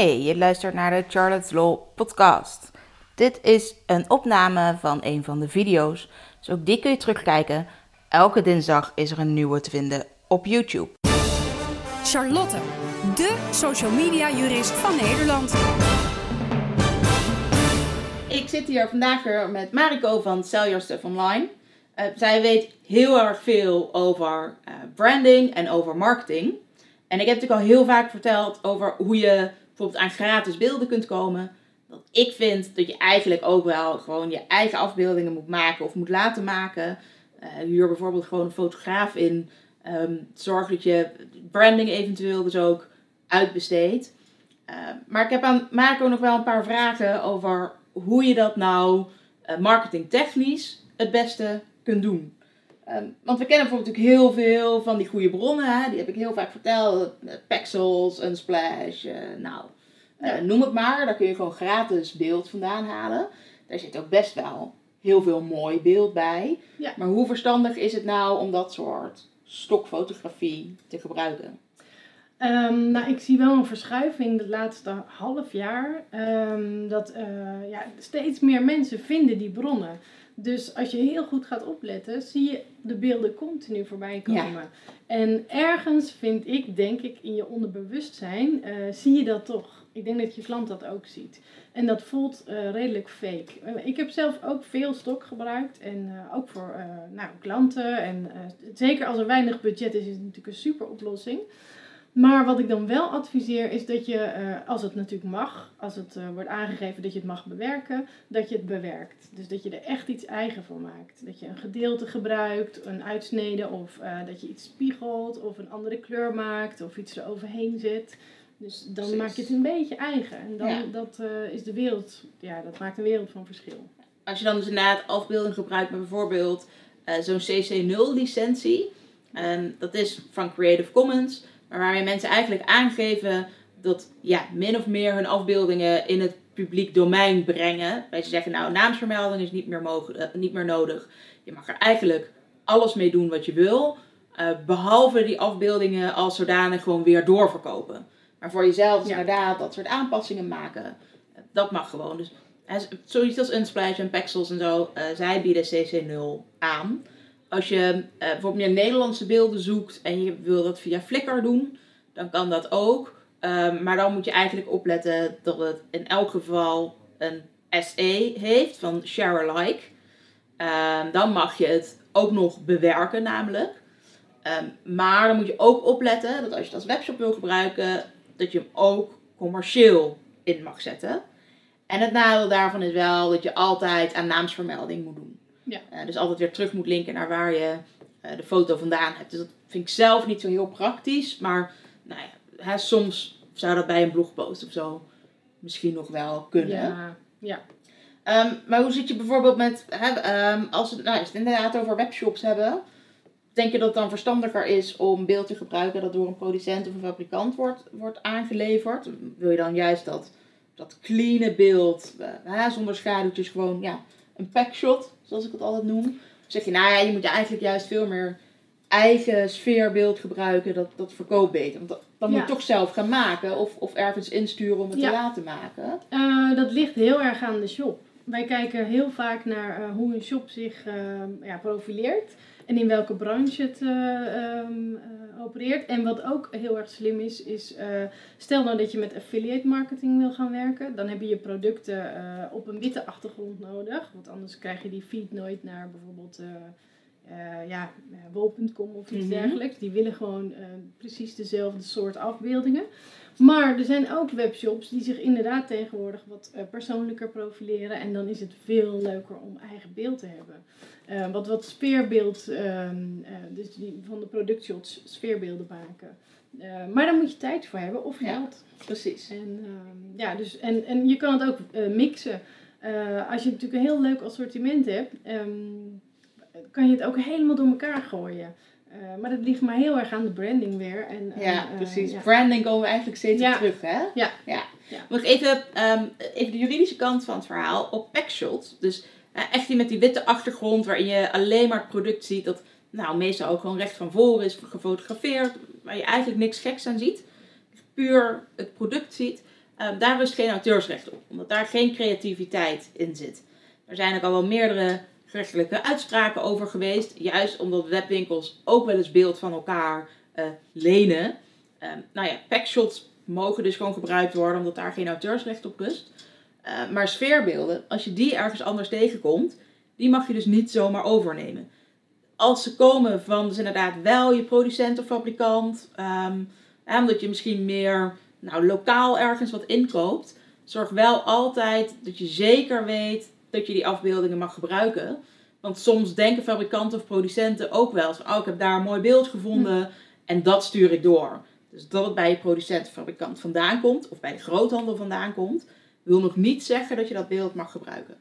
Hey, je luistert naar de Charlotte's Law podcast. Dit is een opname van een van de video's, dus ook die kun je terugkijken. Elke dinsdag is er een nieuwe te vinden op YouTube. Charlotte, de social media jurist van Nederland. Ik zit hier vandaag weer met Mariko van Sell Your Stuff Online. Uh, zij weet heel erg veel over uh, branding en over marketing. En ik heb natuurlijk al heel vaak verteld over hoe je bijvoorbeeld aan gratis beelden kunt komen. Dat ik vind dat je eigenlijk ook wel gewoon je eigen afbeeldingen moet maken of moet laten maken. Uh, huur bijvoorbeeld gewoon een fotograaf in. Um, zorg dat je branding eventueel dus ook uitbesteedt. Uh, maar ik heb aan Marco nog wel een paar vragen over hoe je dat nou uh, marketingtechnisch het beste kunt doen. Um, want we kennen bijvoorbeeld natuurlijk heel veel van die goede bronnen. Hè? Die heb ik heel vaak verteld. Pexels, Unsplash, uh, nou, uh, noem het maar. Daar kun je gewoon gratis beeld vandaan halen. Daar zit ook best wel heel veel mooi beeld bij. Ja. Maar hoe verstandig is het nou om dat soort stokfotografie te gebruiken? Um, nou, ik zie wel een verschuiving het laatste half jaar. Um, dat uh, ja, steeds meer mensen vinden die bronnen. Dus als je heel goed gaat opletten, zie je de beelden continu voorbij komen. Ja. En ergens vind ik, denk ik, in je onderbewustzijn, uh, zie je dat toch. Ik denk dat je klant dat ook ziet. En dat voelt uh, redelijk fake. Uh, ik heb zelf ook veel stok gebruikt. En ook voor nou, klanten. En zeker als er weinig budget is, is het natuurlijk een super oplossing. Maar wat ik dan wel adviseer is dat je, uh, als het natuurlijk mag, als het uh, wordt aangegeven dat je het mag bewerken, dat je het bewerkt. Dus dat je er echt iets eigen van maakt. Dat je een gedeelte gebruikt, een uitsnede of uh, dat je iets spiegelt of een andere kleur maakt of iets eroverheen zet. Dus dan Precies. maak je het een beetje eigen. En dan ja. dat, is de wereld, ja, dat maakt een wereld van verschil. Als je dan dus inderdaad afbeelding gebruikt met bijvoorbeeld zo'n CC0 licentie, en dat is van Creative Commons. Maar waarmee mensen eigenlijk aangeven dat ja, min of meer hun afbeeldingen in het publiek domein brengen. Wij ze zeggen, nou, naamsvermelding is niet meer, mogen, uh, niet meer nodig. Je mag er eigenlijk alles mee doen wat je wil. Uh, behalve die afbeeldingen als zodanig gewoon weer doorverkopen. Maar voor jezelf ja. inderdaad dat soort aanpassingen maken. Dat mag gewoon. Dus zoiets als Unsplash en Pexels en zo, zij bieden CC0 aan als je uh, bijvoorbeeld meer Nederlandse beelden zoekt en je wil dat via Flickr doen, dan kan dat ook. Um, maar dan moet je eigenlijk opletten dat het in elk geval een SE heeft van share alike. Um, dan mag je het ook nog bewerken namelijk. Um, maar dan moet je ook opletten dat als je het als webshop wil gebruiken, dat je hem ook commercieel in mag zetten. En het nadeel daarvan is wel dat je altijd aan naamsvermelding moet doen. Ja. Uh, dus altijd weer terug moet linken naar waar je uh, de foto vandaan hebt. Dus dat vind ik zelf niet zo heel praktisch. Maar nou ja, hè, soms zou dat bij een blogpost of zo misschien nog wel kunnen. Ja, ja. Um, maar hoe zit je bijvoorbeeld met, hè, um, als, het, nou, als we het inderdaad over webshops hebben. Denk je dat het dan verstandiger is om beeld te gebruiken dat door een producent of een fabrikant wordt, wordt aangeleverd? Wil je dan juist dat, dat clean beeld, hè, zonder schaduwtjes, gewoon ja, een packshot, zoals ik het altijd noem. Dan zeg je, nou ja, je moet eigenlijk juist veel meer eigen sfeerbeeld gebruiken. Dat, dat verkoopt beter. Want dat, Ja. moet je toch zelf gaan maken. Of, of ergens insturen om het Ja. te laten maken. Uh, dat ligt heel erg aan de shop. Wij kijken heel vaak naar uh, hoe een shop zich uh, ja, profileert. En in welke branche het um, opereert. En wat ook heel erg slim is, is uh, stel nou dat je met affiliate marketing wil gaan werken. Dan heb je je producten op een witte achtergrond nodig. Want anders krijg je die feed nooit naar bijvoorbeeld uh, ja, bol.com of iets Mhm. dergelijks. Die willen gewoon precies dezelfde soort afbeeldingen. Maar er zijn ook webshops die zich inderdaad tegenwoordig wat persoonlijker profileren. En dan is het veel leuker om eigen beeld te hebben. Wat, wat sfeerbeeld, uh, dus die van de productshots sfeerbeelden maken. Uh, maar daar moet je tijd voor hebben of Ja. geld. Precies. En, uh, ja, dus, en, en je kan het ook uh, mixen. Als je natuurlijk een heel leuk assortiment hebt, um, kan je het ook helemaal door elkaar gooien. Uh, maar dat ligt maar heel erg aan de branding weer. En, Ja, uh, precies. ja. Branding komen we eigenlijk steeds Ja. terug, hè? Ja. ja. Ja. Nog even, um, even de juridische kant van het verhaal. Op Packshot, dus echt die met die witte achtergrond waarin je alleen maar het product ziet dat nou, meestal ook gewoon recht van voren is gefotografeerd, waar je eigenlijk niks geks aan ziet. Puur het product ziet. Ehm, daar rust geen auteursrecht op, omdat daar geen creativiteit in zit. Er zijn ook al wel meerdere gerechtelijke uitspraken over geweest, juist omdat webwinkels ook wel eens beeld van elkaar uh, lenen. Um, nou ja, packshots mogen dus gewoon gebruikt worden, omdat daar geen auteursrecht op rust. Uh, maar sfeerbeelden, als je die ergens anders tegenkomt, die mag je dus niet zomaar overnemen. Als ze komen van dus inderdaad wel je producent of fabrikant, um, omdat je misschien meer nou, lokaal ergens wat inkoopt, zorg wel altijd dat je zeker weet dat je die afbeeldingen mag gebruiken. Want soms denken fabrikanten of producenten ook wel van, oh ik heb daar een mooi beeld gevonden hm. en dat stuur ik door. Dus dat het bij je producent of fabrikant vandaan komt, of bij de groothandel vandaan komt, wil nog niet zeggen dat je dat beeld mag gebruiken.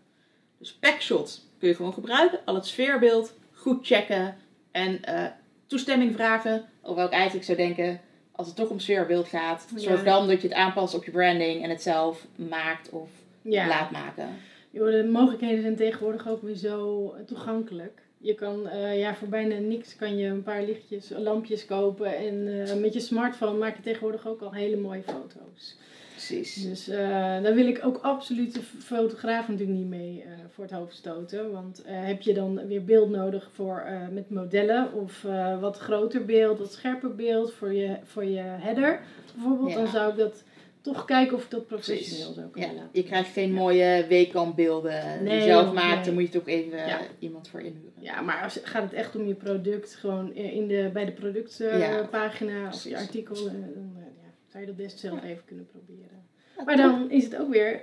Dus packshots kun je gewoon gebruiken, al het sfeerbeeld goed checken en uh, toestemming vragen. Of ik eigenlijk zou denken, als het toch om sfeerbeeld gaat, zorg dan dat je het aanpast op je branding en het zelf maakt of laat maken. De mogelijkheden zijn tegenwoordig ook weer zo toegankelijk. Je kan uh, ja, voor bijna niks kan je een paar lichtjes, lampjes kopen. En uh, met je smartphone maak je tegenwoordig ook al hele mooie foto's. Precies. Dus uh, daar wil ik ook absoluut de fotograaf natuurlijk niet mee voor het hoofd stoten. Want heb je dan weer beeld nodig voor, met modellen of wat groter beeld, wat scherper beeld voor je, voor je header bijvoorbeeld, dan zou ik dat toch kijken of ik dat professioneel zou kunnen ja. Je krijgt geen mooie weekendbeelden die je zelf maakt. Dan moet je toch even iemand voor inhuren. Ja, maar als, gaat het echt om je product, gewoon in de, bij de productpagina of je artikel, dan eh, zou je dat best zelf even kunnen proberen. Maar dan is het ook weer,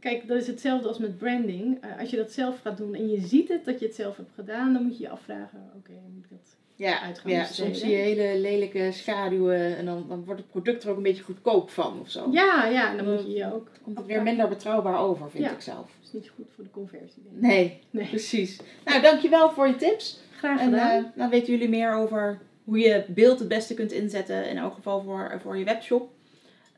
kijk, dat is hetzelfde als met branding. Als je dat zelf gaat doen en je ziet het dat je het zelf hebt gedaan, dan moet je je afvragen, oké, moet ik dat ja, ja soms zie je hele lelijke schaduwen en dan, dan wordt het product er ook een beetje goedkoop van of zo. Ja, ja, dan moet je je ook... Komt het weer minder betrouwbaar over, vind ik zelf. Dat is niet goed voor de conversie. Denk ik. Nee, nee, precies. Nou, dankjewel voor je tips. Graag gedaan. En uh, dan weten jullie meer over hoe je beeld het beste kunt inzetten, in elk geval voor, voor je webshop.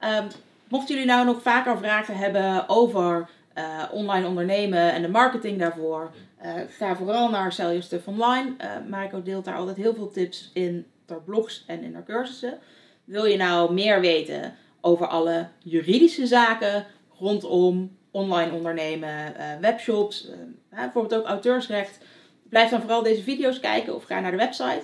Um, mochten jullie nou nog vaker vragen hebben over uh, online ondernemen en de marketing daarvoor, uh, ga vooral naar Sell Your Stuff Online. Uh, Marco deelt daar altijd heel veel tips in door blogs en in haar cursussen. Wil je nou meer weten over alle juridische zaken rondom online ondernemen, webshops, bijvoorbeeld ook auteursrecht, blijf dan vooral deze video's kijken of ga naar de website.